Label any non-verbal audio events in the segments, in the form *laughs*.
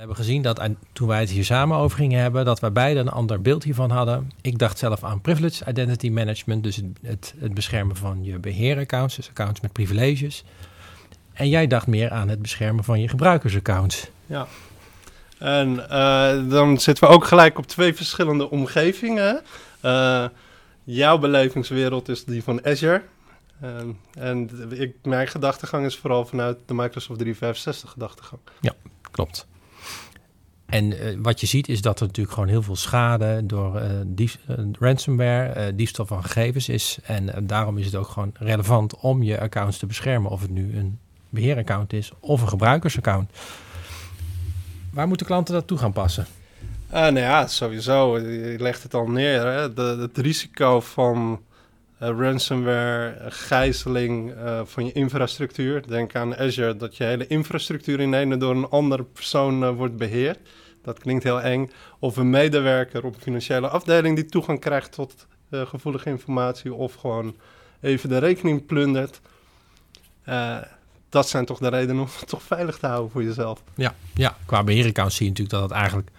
We hebben gezien dat en toen wij het hier samen over gingen hebben, dat wij beide een ander beeld hiervan hadden. Ik dacht zelf aan privilege identity management, dus het, het, beschermen van je beheeraccounts, dus accounts met privileges. En jij dacht meer aan het beschermen van je gebruikersaccounts. Ja. En uh, dan zitten we ook gelijk op twee verschillende omgevingen. Uh, jouw belevingswereld is die van Azure. En ik, mijn gedachtegang is vooral vanuit de Microsoft 365 gedachtegang. Ja, klopt. En uh, wat je ziet is dat er natuurlijk gewoon heel veel schade door dief, uh, ransomware, diefstal van gegevens is. En daarom is het ook gewoon relevant om je accounts te beschermen. Of het nu een beheeraccount is of een gebruikersaccount. Waar moeten klanten dat toe gaan passen? nou ja, sowieso. Je legt het al neer. Hè? De, het risico van ransomware, gijzeling van je infrastructuur. Denk aan Azure, dat je hele infrastructuur in ene door een andere persoon wordt beheerd dat klinkt heel eng. Of een medewerker op een financiële afdeling die toegang krijgt tot uh, gevoelige informatie of gewoon even de rekening plundert. Uh, dat zijn toch de redenen om het toch veilig te houden voor jezelf. Ja, ja. qua beheeraccount zie je natuurlijk dat het eigenlijk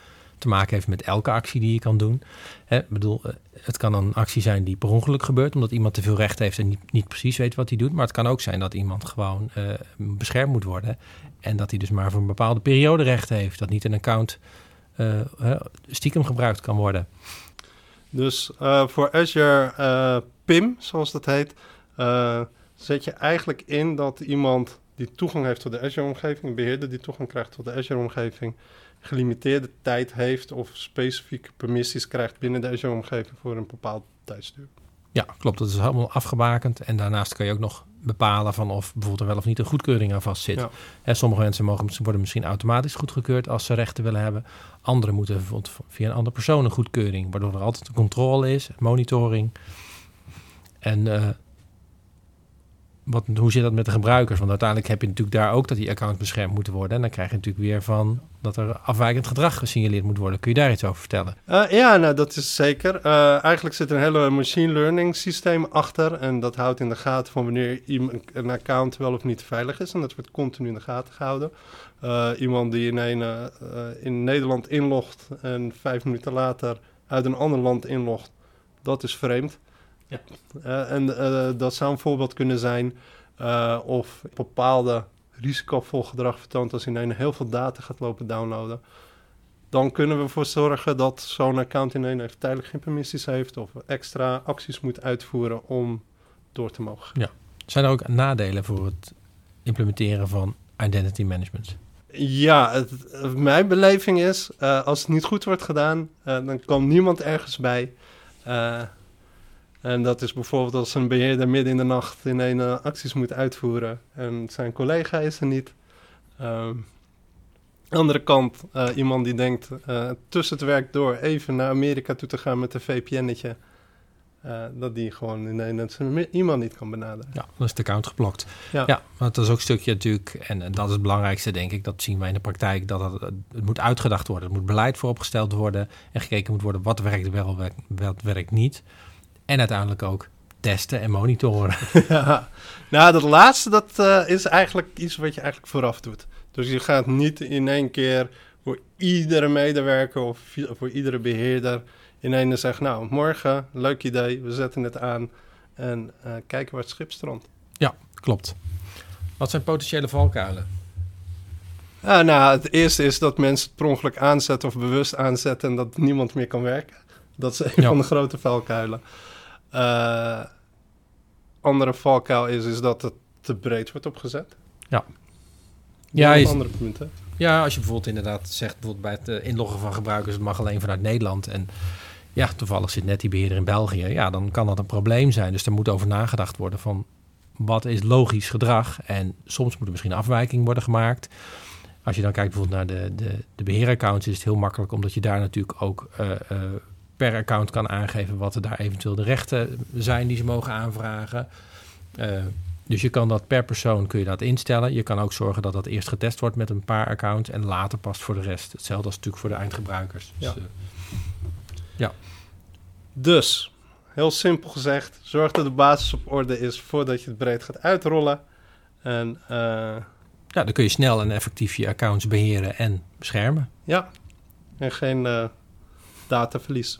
te maken heeft met elke actie die je kan doen. Hè, bedoel, eh, het kan een actie zijn die per ongeluk gebeurt, omdat iemand te veel recht heeft en niet, niet precies weet wat hij doet. Maar het kan ook zijn dat iemand gewoon uh, beschermd moet worden. En dat hij dus maar voor een bepaalde periode recht heeft. Dat niet een account uh, stiekem gebruikt kan worden. Dus voor Azure PIM, zoals dat heet, zet je eigenlijk in dat iemand die toegang heeft tot de Azure-omgeving, een beheerder die toegang krijgt tot de Azure-omgeving, gelimiteerde tijd heeft of specifieke permissies krijgt binnen de Azure-omgeving voor een bepaald tijdsduur. Ja, klopt. Dat is helemaal afgebakend. En daarnaast kan je ook nog bepalen van of bijvoorbeeld er wel of niet een goedkeuring aan vast zit. Ja. En sommige mensen mogen, worden misschien automatisch goedgekeurd als ze rechten willen hebben. Anderen moeten bijvoorbeeld via een andere persoon een goedkeuring, waardoor er altijd een controle is, monitoring. En uh, wat, hoe zit dat met de gebruikers? Want uiteindelijk heb je natuurlijk daar ook dat die accounts beschermd moeten worden. En dan krijg je natuurlijk weer van dat er afwijkend gedrag gesignaleerd moet worden. Kun je daar iets over vertellen? Uh, ja, nou, dat is zeker. Uh, eigenlijk zit een hele machine learning systeem achter. En dat houdt in de gaten van wanneer een account wel of niet veilig is. En dat wordt continu in de gaten gehouden. Uh, iemand die in, een, in Nederland inlogt en vijf minuten later uit een ander land inlogt, dat is vreemd. Ja. Uh, en uh, dat zou een voorbeeld kunnen zijn uh, of bepaalde risicovol gedrag vertoont als ineens heel veel data gaat lopen downloaden. Dan kunnen we ervoor zorgen dat zo'n account ineens even tijdelijk geen permissies heeft of extra acties moet uitvoeren om door te mogen. Ja. Zijn er ook nadelen voor het implementeren van identity management? Ja, het, mijn beleving is, als het niet goed wordt gedaan, dan komt niemand ergens bij. En dat is bijvoorbeeld als een beheerder midden in de nacht in een uh, acties moet uitvoeren en zijn collega is er niet. Um, andere kant, uh, iemand die denkt uh, tussen het werk door even naar Amerika toe te gaan met een VPN'tje. dat die gewoon in dat iemand niet kan benaderen. Ja, dan is de account geblokt. Ja, ja want dat is ook een stukje natuurlijk, en, en, dat is het belangrijkste denk ik, dat zien wij in de praktijk, dat het, het moet uitgedacht worden. Het moet beleid vooropgesteld worden en gekeken moet worden wat werkt wel, wat werkt niet. En uiteindelijk ook testen en monitoren. *laughs* *laughs* ja. Nou, dat laatste dat, uh, is eigenlijk iets wat je eigenlijk vooraf doet. Dus je gaat niet in één keer voor iedere medewerker of voor iedere beheerder in één zeggen... nou, morgen, leuk idee, we zetten het aan en uh, kijken waar het schip strandt. Ja, klopt. Wat zijn potentiële valkuilen? Ah, nou, het eerste is dat mensen het per ongeluk aanzetten of bewust aanzetten... en dat niemand meer kan werken. Dat is een ja. van de grote valkuilen. Uh, andere valkuil is, is dat het te breed wordt opgezet. Ja. Ja, je, andere punten. Ja, als je bijvoorbeeld inderdaad zegt, bijvoorbeeld bij het uh, inloggen van gebruikers, het mag alleen vanuit Nederland. En ja, toevallig zit net die beheerder in België. Ja, dan kan dat een probleem zijn. Dus er moet over nagedacht worden van wat is logisch gedrag. En soms moet er misschien afwijking worden gemaakt. Als je dan kijkt bijvoorbeeld naar de, de, de beheeraccounts, is het heel makkelijk, omdat je daar natuurlijk ook uh, uh, per account kan aangeven wat er daar eventueel de rechten zijn die ze mogen aanvragen. Uh, dus je kan dat per persoon kun je dat instellen. Je kan ook zorgen dat dat eerst getest wordt met een paar accounts en later past voor de rest. Hetzelfde als natuurlijk voor de eindgebruikers. Ja. Dus, uh, ja. dus, heel simpel gezegd, zorg dat de basis op orde is voordat je het breed gaat uitrollen. En uh, Ja, dan kun je snel en effectief je accounts beheren en beschermen. Ja, en geen uh, dataverlies.